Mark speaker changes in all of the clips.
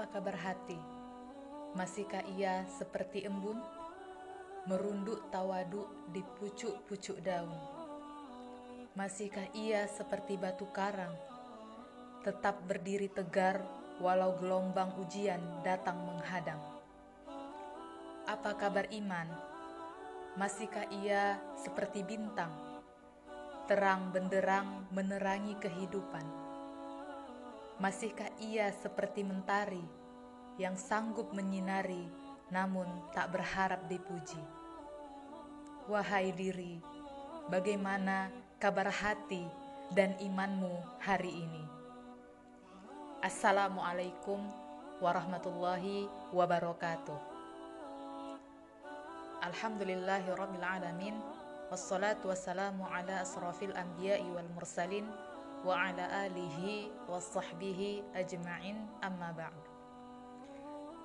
Speaker 1: Apa kabar hati? Masihkah ia seperti embun? Merunduk tawadu di pucuk-pucuk daun. Masihkah ia seperti batu karang? Tetap berdiri tegar walau gelombang ujian datang menghadang. Apa kabar iman? Masihkah ia seperti bintang? Terang benderang menerangi kehidupan Masihkah ia seperti mentari yang sanggup menyinari namun tak berharap dipuji? Wahai diri, bagaimana kabar hati dan imanmu hari ini? Assalamualaikum warahmatullahi wabarakatuh. Alhamdulillahirrabbilalamin Wassalatu wassalamu ala asrafil anbiya'i wal mursalin wa ala alihi wa sahbihi ajma'in amma ba'd.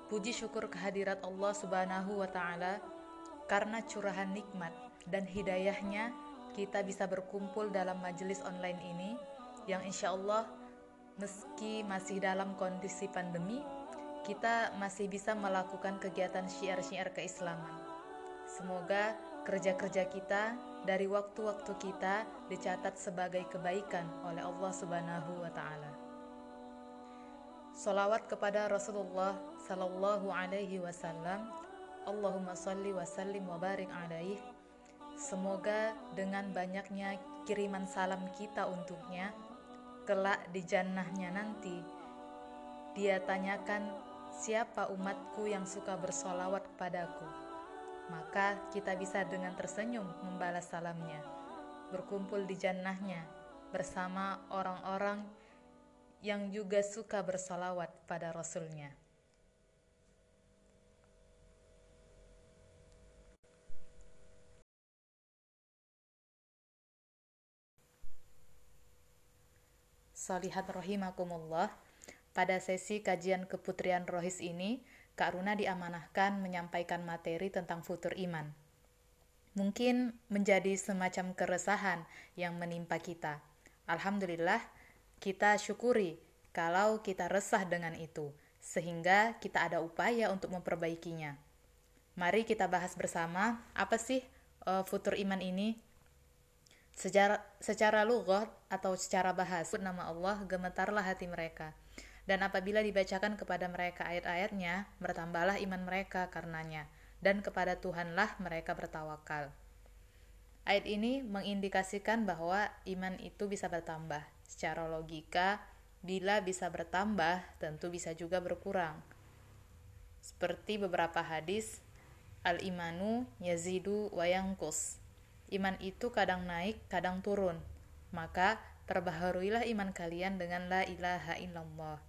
Speaker 1: Puji syukur kehadirat Allah subhanahu wa ta'ala karena curahan nikmat dan hidayahnya kita bisa berkumpul dalam majelis online ini yang insya Allah meski masih dalam kondisi pandemi kita masih bisa melakukan kegiatan syiar-syiar keislaman. Semoga kerja-kerja kita dari waktu-waktu kita dicatat sebagai kebaikan oleh Allah Subhanahu wa taala. Salawat kepada Rasulullah sallallahu alaihi wasallam. Allahumma salli wa sallim wa barik alaihi. Semoga dengan banyaknya kiriman salam kita untuknya, kelak di jannahnya nanti, dia tanyakan siapa umatku yang suka bersolawat kepadaku maka kita bisa dengan tersenyum membalas salamnya, berkumpul di jannahnya bersama orang-orang yang juga suka bersalawat pada Rasulnya. Salihat rahimakumullah, pada sesi kajian keputrian rohis ini, Kak Runa diamanahkan menyampaikan materi tentang futur iman. Mungkin menjadi semacam keresahan yang menimpa kita. Alhamdulillah, kita syukuri kalau kita resah dengan itu, sehingga kita ada upaya untuk memperbaikinya. Mari kita bahas bersama apa sih uh, futur iman ini. Secara secara lugat atau secara bahas nama Allah gemetarlah hati mereka dan apabila dibacakan kepada mereka ayat-ayatnya, bertambahlah iman mereka karenanya, dan kepada Tuhanlah mereka bertawakal. Ayat ini mengindikasikan bahwa iman itu bisa bertambah. Secara logika, bila bisa bertambah, tentu bisa juga berkurang. Seperti beberapa hadis, al-imanu yazidu wayangkus. Iman itu kadang naik, kadang turun. Maka, perbaharuilah iman kalian dengan la ilaha illallah.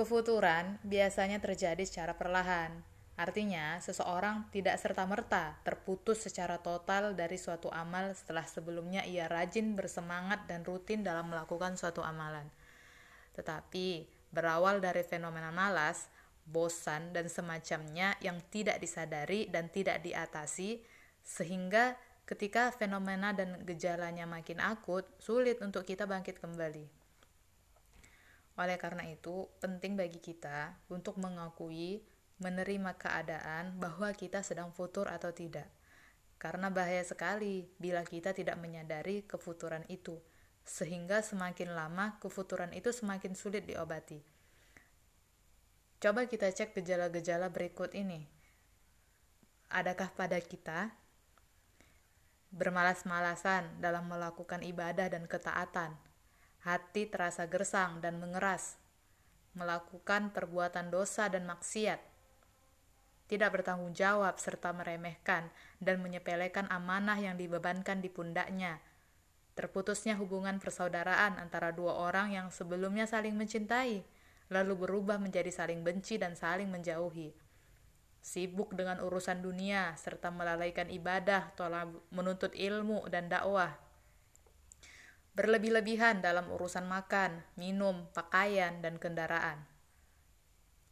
Speaker 1: Kefuturan biasanya terjadi secara perlahan. Artinya, seseorang tidak serta-merta terputus secara total dari suatu amal setelah sebelumnya ia rajin, bersemangat, dan rutin dalam melakukan suatu amalan. Tetapi, berawal dari fenomena malas, bosan, dan semacamnya yang tidak disadari dan tidak diatasi, sehingga ketika fenomena dan gejalanya makin akut, sulit untuk kita bangkit kembali. Oleh karena itu, penting bagi kita untuk mengakui, menerima keadaan bahwa kita sedang futur atau tidak. Karena bahaya sekali bila kita tidak menyadari kefuturan itu, sehingga semakin lama kefuturan itu semakin sulit diobati. Coba kita cek gejala-gejala berikut ini. Adakah pada kita bermalas-malasan dalam melakukan ibadah dan ketaatan? Hati terasa gersang dan mengeras, melakukan perbuatan dosa dan maksiat, tidak bertanggung jawab serta meremehkan dan menyepelekan amanah yang dibebankan di pundaknya, terputusnya hubungan persaudaraan antara dua orang yang sebelumnya saling mencintai, lalu berubah menjadi saling benci dan saling menjauhi. Sibuk dengan urusan dunia serta melalaikan ibadah, tolak menuntut ilmu dan dakwah berlebih-lebihan dalam urusan makan, minum, pakaian, dan kendaraan,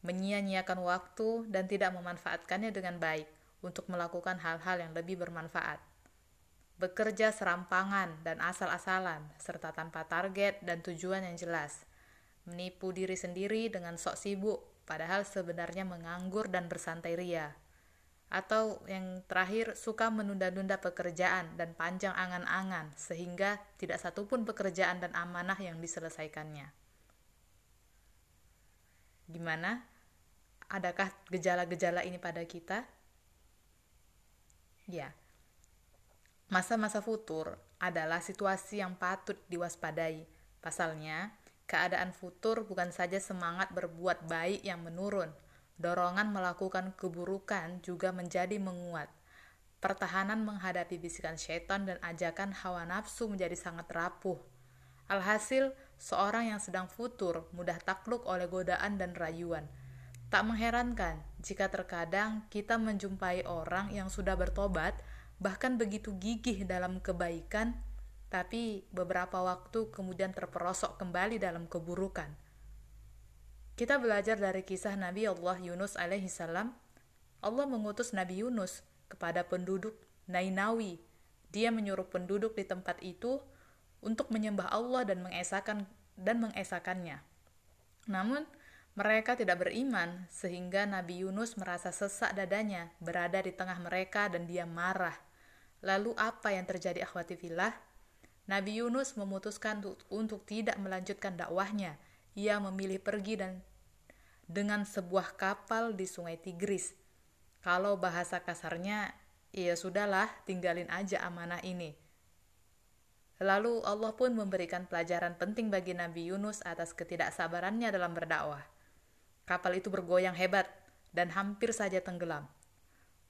Speaker 1: menyia-nyiakan waktu dan tidak memanfaatkannya dengan baik untuk melakukan hal-hal yang lebih bermanfaat, bekerja serampangan dan asal-asalan, serta tanpa target dan tujuan yang jelas, menipu diri sendiri dengan sok sibuk, padahal sebenarnya menganggur dan bersantai ria. Atau yang terakhir, suka menunda-nunda pekerjaan dan panjang angan-angan, sehingga tidak satupun pekerjaan dan amanah yang diselesaikannya. Gimana? Adakah gejala-gejala ini pada kita? Ya, masa-masa futur adalah situasi yang patut diwaspadai. Pasalnya, keadaan futur bukan saja semangat berbuat baik yang menurun, dorongan melakukan keburukan juga menjadi menguat. Pertahanan menghadapi bisikan setan dan ajakan hawa nafsu menjadi sangat rapuh. Alhasil, seorang yang sedang futur mudah takluk oleh godaan dan rayuan. Tak mengherankan jika terkadang kita menjumpai orang yang sudah bertobat bahkan begitu gigih dalam kebaikan, tapi beberapa waktu kemudian terperosok kembali dalam keburukan. Kita belajar dari kisah Nabi Allah Yunus alaihi salam. Allah mengutus Nabi Yunus kepada penduduk Nainawi. Dia menyuruh penduduk di tempat itu untuk menyembah Allah dan mengesakan dan mengesakannya. Namun, mereka tidak beriman sehingga Nabi Yunus merasa sesak dadanya berada di tengah mereka dan dia marah. Lalu apa yang terjadi akhwati fillah? Nabi Yunus memutuskan untuk tidak melanjutkan dakwahnya. Ia memilih pergi dan dengan sebuah kapal di sungai Tigris. Kalau bahasa kasarnya, ya sudahlah, tinggalin aja amanah ini. Lalu Allah pun memberikan pelajaran penting bagi Nabi Yunus atas ketidaksabarannya dalam berdakwah. Kapal itu bergoyang hebat dan hampir saja tenggelam.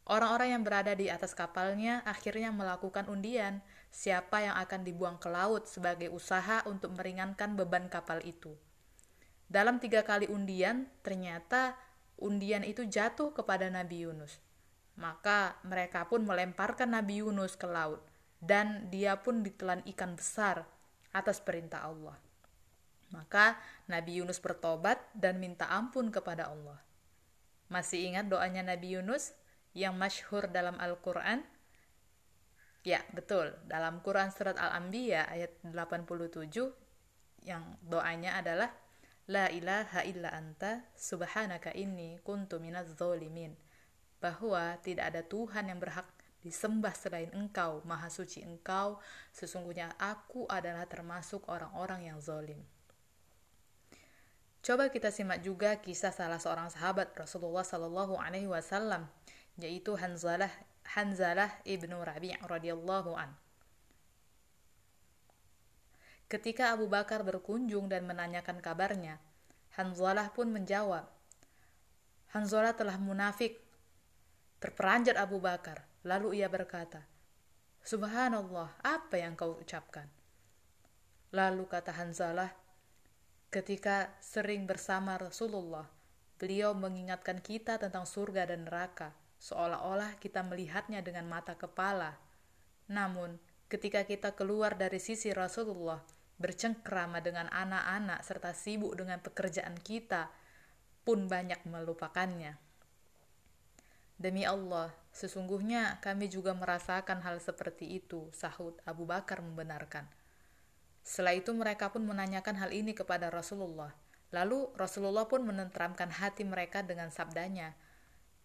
Speaker 1: Orang-orang yang berada di atas kapalnya akhirnya melakukan undian siapa yang akan dibuang ke laut sebagai usaha untuk meringankan beban kapal itu. Dalam tiga kali undian, ternyata undian itu jatuh kepada Nabi Yunus. Maka mereka pun melemparkan Nabi Yunus ke laut, dan dia pun ditelan ikan besar atas perintah Allah. Maka Nabi Yunus bertobat dan minta ampun kepada Allah. Masih ingat doanya Nabi Yunus? yang masyhur dalam Al-Quran? Ya, betul. Dalam Quran Surat Al-Anbiya ayat 87 yang doanya adalah La ilaha illa anta subhanaka inni kuntu minaz zolimin. Bahwa tidak ada Tuhan yang berhak disembah selain engkau, maha suci engkau, sesungguhnya aku adalah termasuk orang-orang yang zolim. Coba kita simak juga kisah salah seorang sahabat Rasulullah Sallallahu Alaihi Wasallam yaitu Hanzalah Hanzalah ibnu Rabi' radhiyallahu an. Ketika Abu Bakar berkunjung dan menanyakan kabarnya, Hanzalah pun menjawab, Hanzalah telah munafik. Terperanjat Abu Bakar, lalu ia berkata, Subhanallah, apa yang kau ucapkan? Lalu kata Hanzalah, ketika sering bersama Rasulullah, beliau mengingatkan kita tentang surga dan neraka seolah-olah kita melihatnya dengan mata kepala. Namun, ketika kita keluar dari sisi Rasulullah, bercengkrama dengan anak-anak serta sibuk dengan pekerjaan kita, pun banyak melupakannya. Demi Allah, sesungguhnya kami juga merasakan hal seperti itu, sahut Abu Bakar membenarkan. Setelah itu mereka pun menanyakan hal ini kepada Rasulullah. Lalu Rasulullah pun menenteramkan hati mereka dengan sabdanya,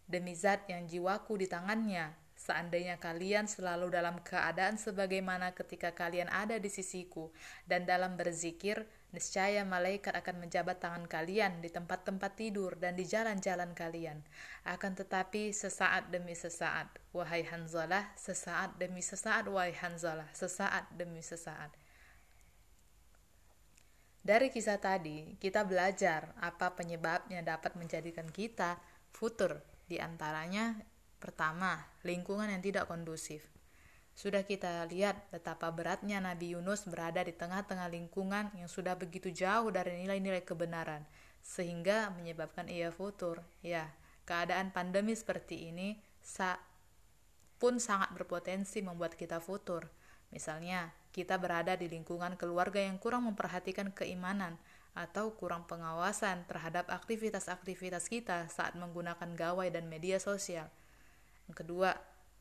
Speaker 1: Demi zat yang jiwaku di tangannya, seandainya kalian selalu dalam keadaan sebagaimana ketika kalian ada di sisiku dan dalam berzikir, niscaya malaikat akan menjabat tangan kalian di tempat-tempat tidur dan di jalan-jalan kalian. Akan tetapi sesaat demi sesaat, wahai Hanzalah, sesaat demi sesaat, wahai Hanzalah, sesaat demi sesaat. Dari kisah tadi, kita belajar apa penyebabnya dapat menjadikan kita futur di antaranya pertama, lingkungan yang tidak kondusif. Sudah kita lihat betapa beratnya Nabi Yunus berada di tengah-tengah lingkungan yang sudah begitu jauh dari nilai-nilai kebenaran, sehingga menyebabkan ia futur. Ya, keadaan pandemi seperti ini sa pun sangat berpotensi membuat kita futur. Misalnya, kita berada di lingkungan keluarga yang kurang memperhatikan keimanan, atau kurang pengawasan terhadap aktivitas-aktivitas kita saat menggunakan gawai dan media sosial. Yang kedua,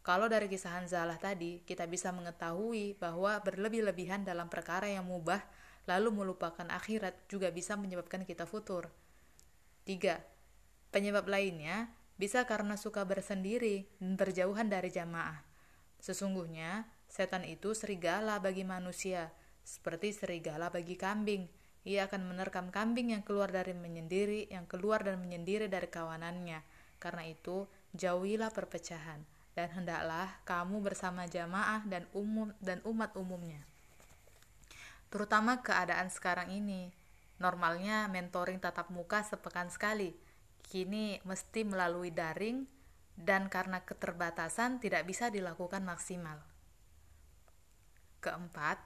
Speaker 1: kalau dari kisah Hanzalah tadi, kita bisa mengetahui bahwa berlebih-lebihan dalam perkara yang mubah lalu melupakan akhirat juga bisa menyebabkan kita futur. 3. Penyebab lainnya bisa karena suka bersendiri dan berjauhan dari jamaah. Sesungguhnya, setan itu serigala bagi manusia, seperti serigala bagi kambing. Ia akan menerkam kambing yang keluar dari menyendiri, yang keluar dan menyendiri dari kawanannya. Karena itu, jauhilah perpecahan dan hendaklah kamu bersama jamaah dan umum dan umat umumnya. Terutama keadaan sekarang ini. Normalnya mentoring tatap muka sepekan sekali. Kini mesti melalui daring dan karena keterbatasan tidak bisa dilakukan maksimal. Keempat,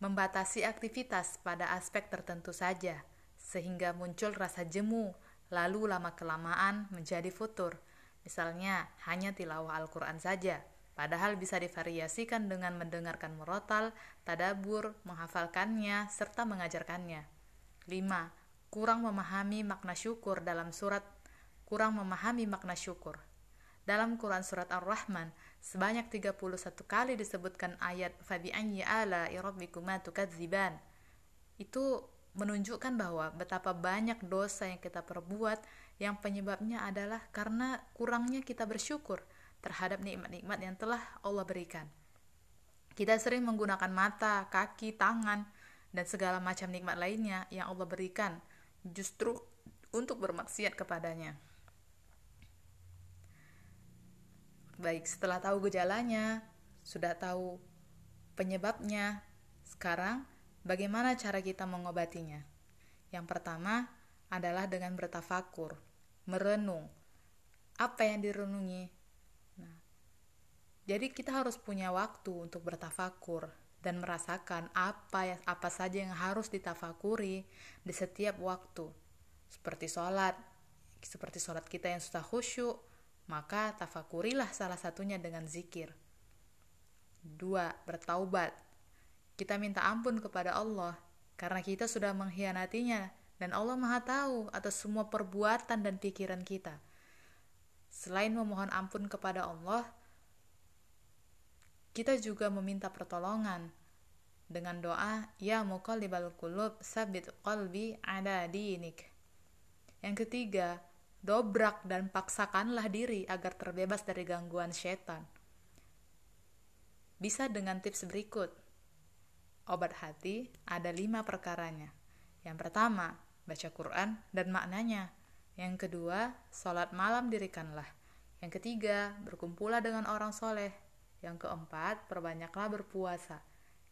Speaker 1: membatasi aktivitas pada aspek tertentu saja sehingga muncul rasa jemu, lalu lama-kelamaan menjadi futur Misalnya, hanya tilawah Al-Quran saja, padahal bisa divariasikan dengan mendengarkan merotal, tadabur, menghafalkannya, serta mengajarkannya. 5. Kurang memahami makna syukur dalam surat kurang memahami makna syukur. Dalam Quran surat Ar-Rahman, sebanyak 31 kali disebutkan ayat fabi'ayyi ala rabbikuma tukadziban. Itu menunjukkan bahwa betapa banyak dosa yang kita perbuat yang penyebabnya adalah karena kurangnya kita bersyukur terhadap nikmat-nikmat yang telah Allah berikan. Kita sering menggunakan mata, kaki, tangan, dan segala macam nikmat lainnya yang Allah berikan justru untuk bermaksiat kepadanya. Baik, setelah tahu gejalanya, sudah tahu penyebabnya, sekarang bagaimana cara kita mengobatinya? Yang pertama adalah dengan bertafakur merenung apa yang direnungi. Nah, jadi kita harus punya waktu untuk bertafakur dan merasakan apa yang apa saja yang harus ditafakuri di setiap waktu. Seperti sholat, seperti sholat kita yang sudah khusyuk, maka tafakurilah salah satunya dengan zikir. Dua, bertaubat. Kita minta ampun kepada Allah karena kita sudah mengkhianatinya dan Allah Maha Tahu atas semua perbuatan dan pikiran kita. Selain memohon ampun kepada Allah, kita juga meminta pertolongan dengan doa ya muqallibal qulub sabit qalbi ada dinik. Yang ketiga, dobrak dan paksakanlah diri agar terbebas dari gangguan setan. Bisa dengan tips berikut. Obat hati ada lima perkaranya. Yang pertama, baca Quran dan maknanya. Yang kedua, sholat malam dirikanlah. Yang ketiga, berkumpullah dengan orang soleh. Yang keempat, perbanyaklah berpuasa.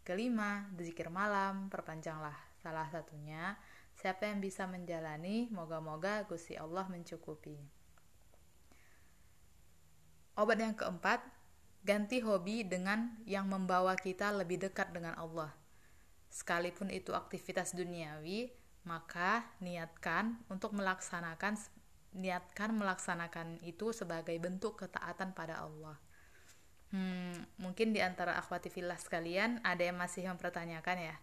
Speaker 1: Kelima, berzikir malam, perpanjanglah. Salah satunya, siapa yang bisa menjalani, moga-moga Gusti Allah mencukupi. Obat yang keempat, ganti hobi dengan yang membawa kita lebih dekat dengan Allah. Sekalipun itu aktivitas duniawi, maka niatkan untuk melaksanakan niatkan melaksanakan itu sebagai bentuk ketaatan pada Allah. Hmm, mungkin di antara akhwati fillah sekalian ada yang masih mempertanyakan ya,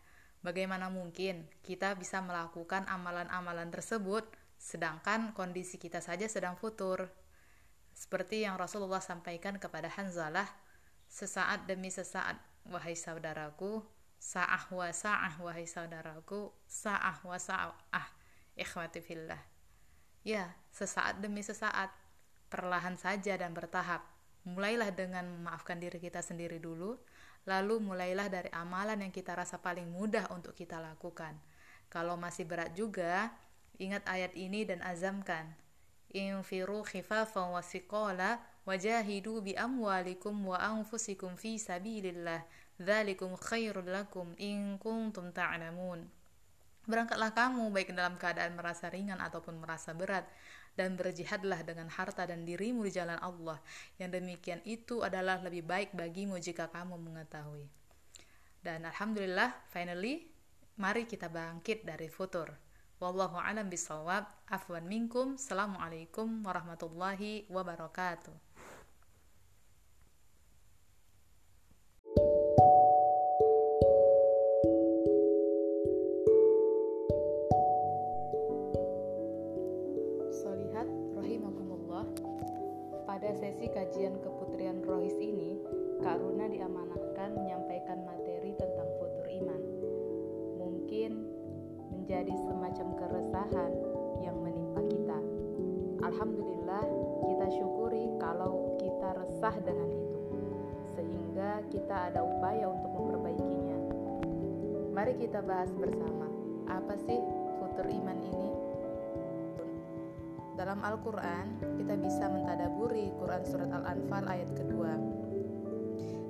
Speaker 1: bagaimana mungkin kita bisa melakukan amalan-amalan tersebut sedangkan kondisi kita saja sedang futur. Seperti yang Rasulullah sampaikan kepada Hanzalah, sesaat demi sesaat, wahai saudaraku, sa'ah wa sa'ah wahai saudaraku. Sa'ah wa sa'ah ikhwati fillah. Ya sesaat demi sesaat perlahan saja dan bertahap. Mulailah dengan memaafkan diri kita sendiri dulu lalu mulailah dari amalan yang kita rasa paling mudah untuk kita lakukan. Kalau masih berat juga ingat ayat ini dan azamkan. Infiru khifafan wajahidu bi amwalikum wa anfusikum fi sabilillah Dzalikum khairul lakum in kuntum ta'lamun. Berangkatlah kamu baik dalam keadaan merasa ringan ataupun merasa berat dan berjihadlah dengan harta dan dirimu di jalan Allah. Yang demikian itu adalah lebih baik bagimu jika kamu mengetahui. Dan alhamdulillah finally mari kita bangkit dari futur. Wallahu alam bisawab. Afwan minkum. Assalamualaikum warahmatullahi wabarakatuh. Sesi kajian keputrian Rohis ini, Kak Runa diamanahkan menyampaikan materi tentang futur iman. Mungkin menjadi semacam keresahan yang menimpa kita. Alhamdulillah, kita syukuri kalau kita resah dengan itu, sehingga kita ada upaya untuk memperbaikinya. Mari kita bahas bersama, apa sih futur iman ini? Dalam Al-Quran, kita bisa mentadaburi Quran Surat Al-Anfal ayat kedua.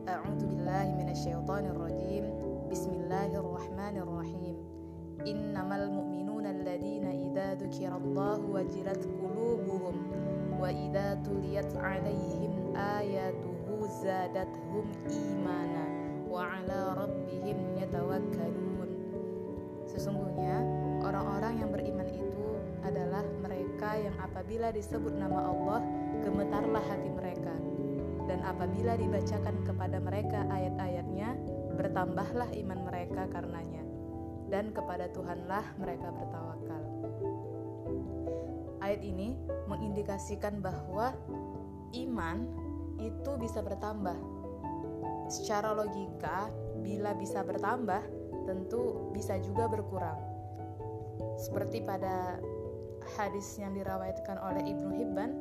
Speaker 1: A'udzu billahi minasyaitonir rajim. Bismillahirrahmanirrahim. Innamal mu'minuna alladzina idza dzukirallahu wajilat qulubuhum wa idza tuliyat 'alaihim ayatuhu zadathum imana wa 'ala rabbihim yatawakkalun. Sesungguhnya orang-orang yang beriman adalah mereka yang apabila disebut nama Allah gemetarlah hati mereka dan apabila dibacakan kepada mereka ayat-ayatnya, bertambahlah iman mereka karenanya, dan kepada Tuhanlah mereka bertawakal. Ayat ini mengindikasikan bahwa iman itu bisa bertambah. Secara logika, bila bisa bertambah, tentu bisa juga berkurang. Seperti pada hadis yang dirawatkan oleh Ibnu Hibban,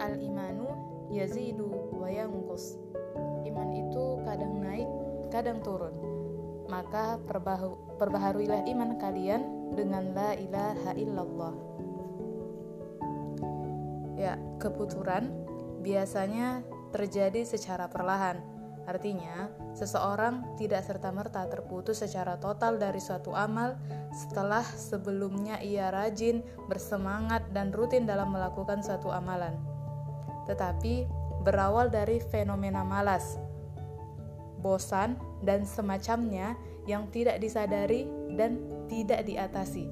Speaker 1: al-imanu yazidu wa yanqus. Iman itu kadang naik, kadang turun. Maka perbahu, perbaharuilah iman kalian dengan la ilaha illallah. Ya, keputuran biasanya terjadi secara perlahan. Artinya, seseorang tidak serta-merta terputus secara total dari suatu amal setelah sebelumnya ia rajin, bersemangat, dan rutin dalam melakukan suatu amalan tetapi berawal dari fenomena malas, bosan, dan semacamnya yang tidak disadari dan tidak diatasi,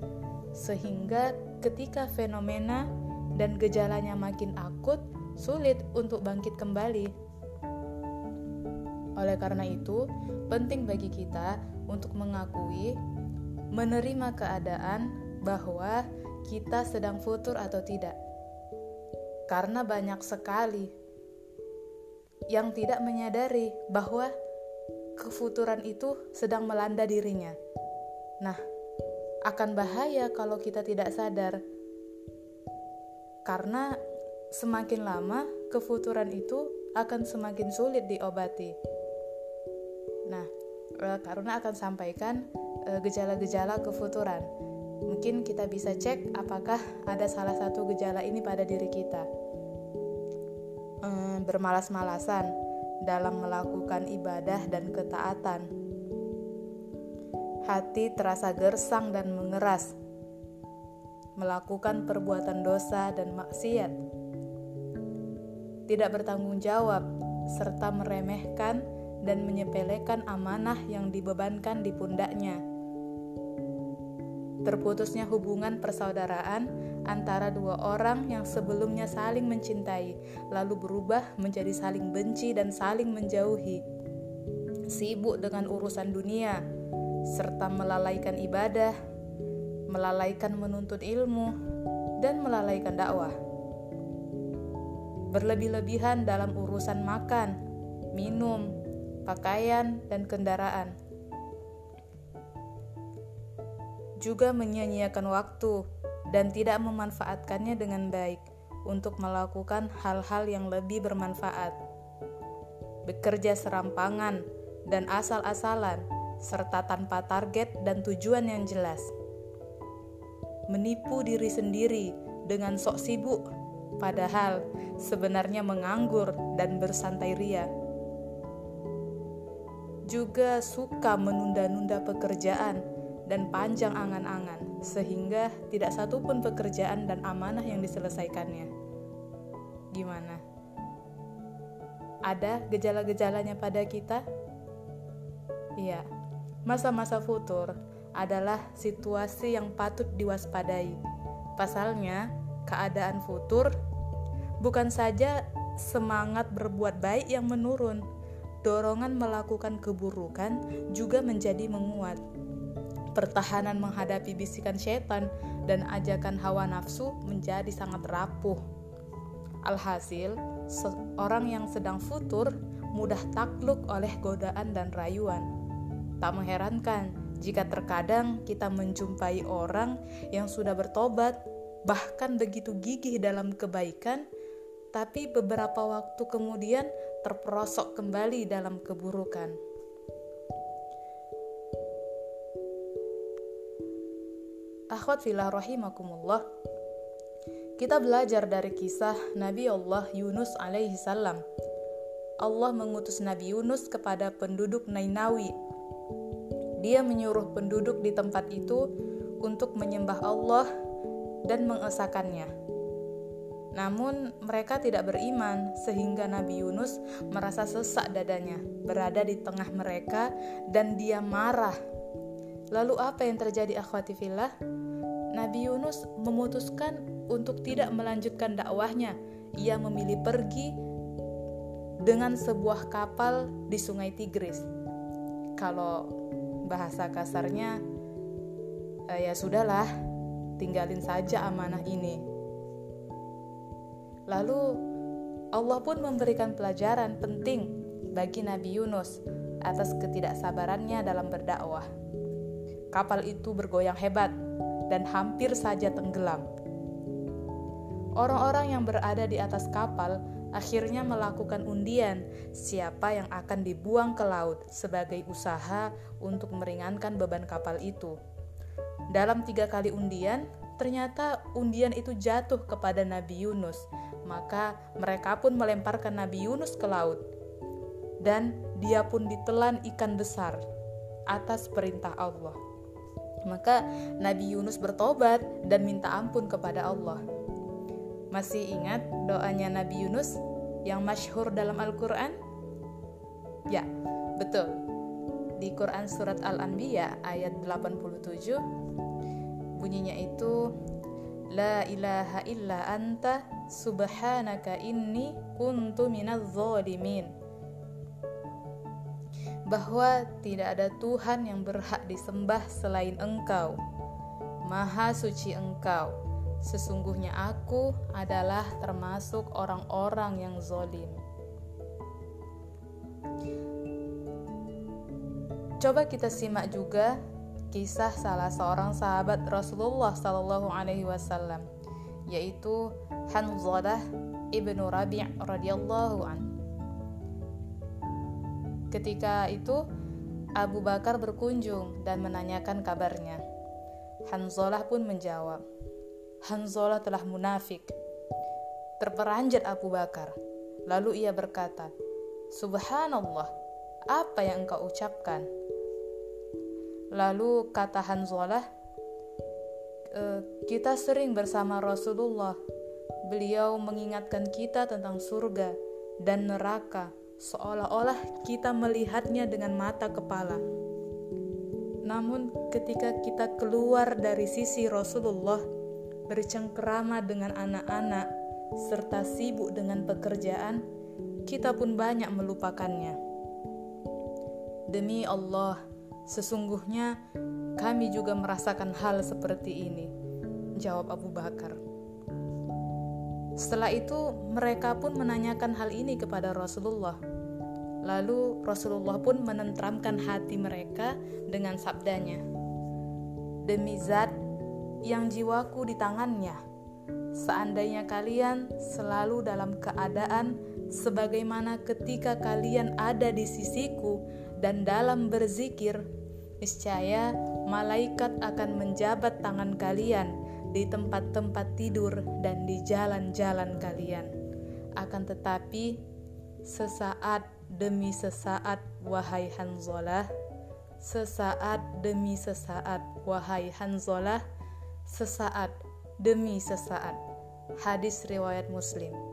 Speaker 1: sehingga ketika fenomena dan gejalanya makin akut, sulit untuk bangkit kembali. Oleh karena itu, penting bagi kita untuk mengakui, menerima keadaan bahwa kita sedang futur atau tidak karena banyak sekali yang tidak menyadari bahwa kefuturan itu sedang melanda dirinya. Nah, akan bahaya kalau kita tidak sadar, karena semakin lama kefuturan itu akan semakin sulit diobati. Nah, eh, karena akan sampaikan eh, gejala-gejala kefuturan. Mungkin kita bisa cek apakah ada salah satu gejala ini pada diri kita bermalas-malasan dalam melakukan ibadah dan ketaatan. Hati terasa gersang dan mengeras, melakukan perbuatan dosa dan maksiat, tidak bertanggung jawab, serta meremehkan dan menyepelekan amanah yang dibebankan di pundaknya. Terputusnya hubungan persaudaraan antara dua orang yang sebelumnya saling mencintai, lalu berubah menjadi saling benci dan saling menjauhi. Sibuk dengan urusan dunia, serta melalaikan ibadah, melalaikan menuntut ilmu, dan melalaikan dakwah. Berlebih-lebihan dalam urusan makan, minum, pakaian, dan kendaraan. Juga menyia-nyiakan waktu dan tidak memanfaatkannya dengan baik untuk melakukan hal-hal yang lebih bermanfaat. Bekerja serampangan dan asal-asalan, serta tanpa target dan tujuan yang jelas. Menipu diri sendiri dengan sok sibuk, padahal sebenarnya menganggur dan bersantai ria. Juga suka menunda-nunda pekerjaan dan panjang angan-angan, sehingga tidak satu pun pekerjaan dan amanah yang diselesaikannya. Gimana? Ada gejala-gejalanya pada kita? Iya, masa-masa futur adalah situasi yang patut diwaspadai. Pasalnya, keadaan futur bukan saja semangat berbuat baik yang menurun, dorongan melakukan keburukan juga menjadi menguat pertahanan menghadapi bisikan setan dan ajakan hawa nafsu menjadi sangat rapuh. Alhasil, seorang yang sedang futur mudah takluk oleh godaan dan rayuan. Tak mengherankan jika terkadang kita menjumpai orang yang sudah bertobat, bahkan begitu gigih dalam kebaikan, tapi beberapa waktu kemudian terperosok kembali dalam keburukan. Akhwat filah rahimakumullah. Kita belajar dari kisah Nabi Allah Yunus alaihi salam. Allah mengutus Nabi Yunus kepada penduduk Nainawi. Dia menyuruh penduduk di tempat itu untuk menyembah Allah dan mengesahkannya. Namun mereka tidak beriman sehingga Nabi Yunus merasa sesak dadanya berada di tengah mereka dan dia marah. Lalu apa yang terjadi akhwati fillah? Nabi Yunus memutuskan untuk tidak melanjutkan dakwahnya. Ia memilih pergi dengan sebuah kapal di Sungai Tigris. Kalau bahasa kasarnya, eh, ya sudahlah, tinggalin saja amanah ini. Lalu Allah pun memberikan pelajaran penting bagi Nabi Yunus atas ketidaksabarannya dalam berdakwah. Kapal itu bergoyang hebat dan hampir saja tenggelam. Orang-orang yang berada di atas kapal akhirnya melakukan undian siapa yang akan dibuang ke laut sebagai usaha untuk meringankan beban kapal itu. Dalam tiga kali undian, ternyata undian itu jatuh kepada Nabi Yunus. Maka mereka pun melemparkan Nabi Yunus ke laut, dan dia pun ditelan ikan besar atas perintah Allah. Maka Nabi Yunus bertobat dan minta ampun kepada Allah. Masih ingat doanya Nabi Yunus yang masyhur dalam Al-Quran? Ya, betul. Di Quran Surat Al-Anbiya ayat 87 bunyinya itu La ilaha illa anta subhanaka inni kuntu minaz zalimin bahwa tidak ada Tuhan yang berhak disembah selain Engkau. Maha suci Engkau. Sesungguhnya aku adalah termasuk orang-orang yang zolim. Coba kita simak juga kisah salah seorang sahabat Rasulullah Sallallahu Alaihi Wasallam, yaitu Hanzalah ibnu Rabi' radhiyallahu anhu. Ketika itu, Abu Bakar berkunjung dan menanyakan kabarnya. Hanzalah pun menjawab, Hanzalah telah munafik. Terperanjat Abu Bakar. Lalu ia berkata, Subhanallah, apa yang engkau ucapkan? Lalu kata Hanzalah, kita sering bersama Rasulullah. Beliau mengingatkan kita tentang surga dan neraka seolah-olah kita melihatnya dengan mata kepala. Namun, ketika kita keluar dari sisi Rasulullah, bercengkerama dengan anak-anak, serta sibuk dengan pekerjaan, kita pun banyak melupakannya. Demi Allah, sesungguhnya kami juga merasakan hal seperti ini, jawab Abu Bakar. Setelah itu, mereka pun menanyakan hal ini kepada Rasulullah. Lalu Rasulullah pun menentramkan hati mereka dengan sabdanya, "Demi Zat yang jiwaku di tangannya, seandainya kalian selalu dalam keadaan sebagaimana ketika kalian ada di sisiku dan dalam berzikir, niscaya malaikat akan menjabat tangan kalian." Di tempat-tempat tidur dan di jalan-jalan kalian. Akan tetapi, sesaat demi sesaat, wahai Hanzalah, sesaat demi sesaat, wahai Hanzalah, sesaat demi sesaat. Hadis riwayat Muslim.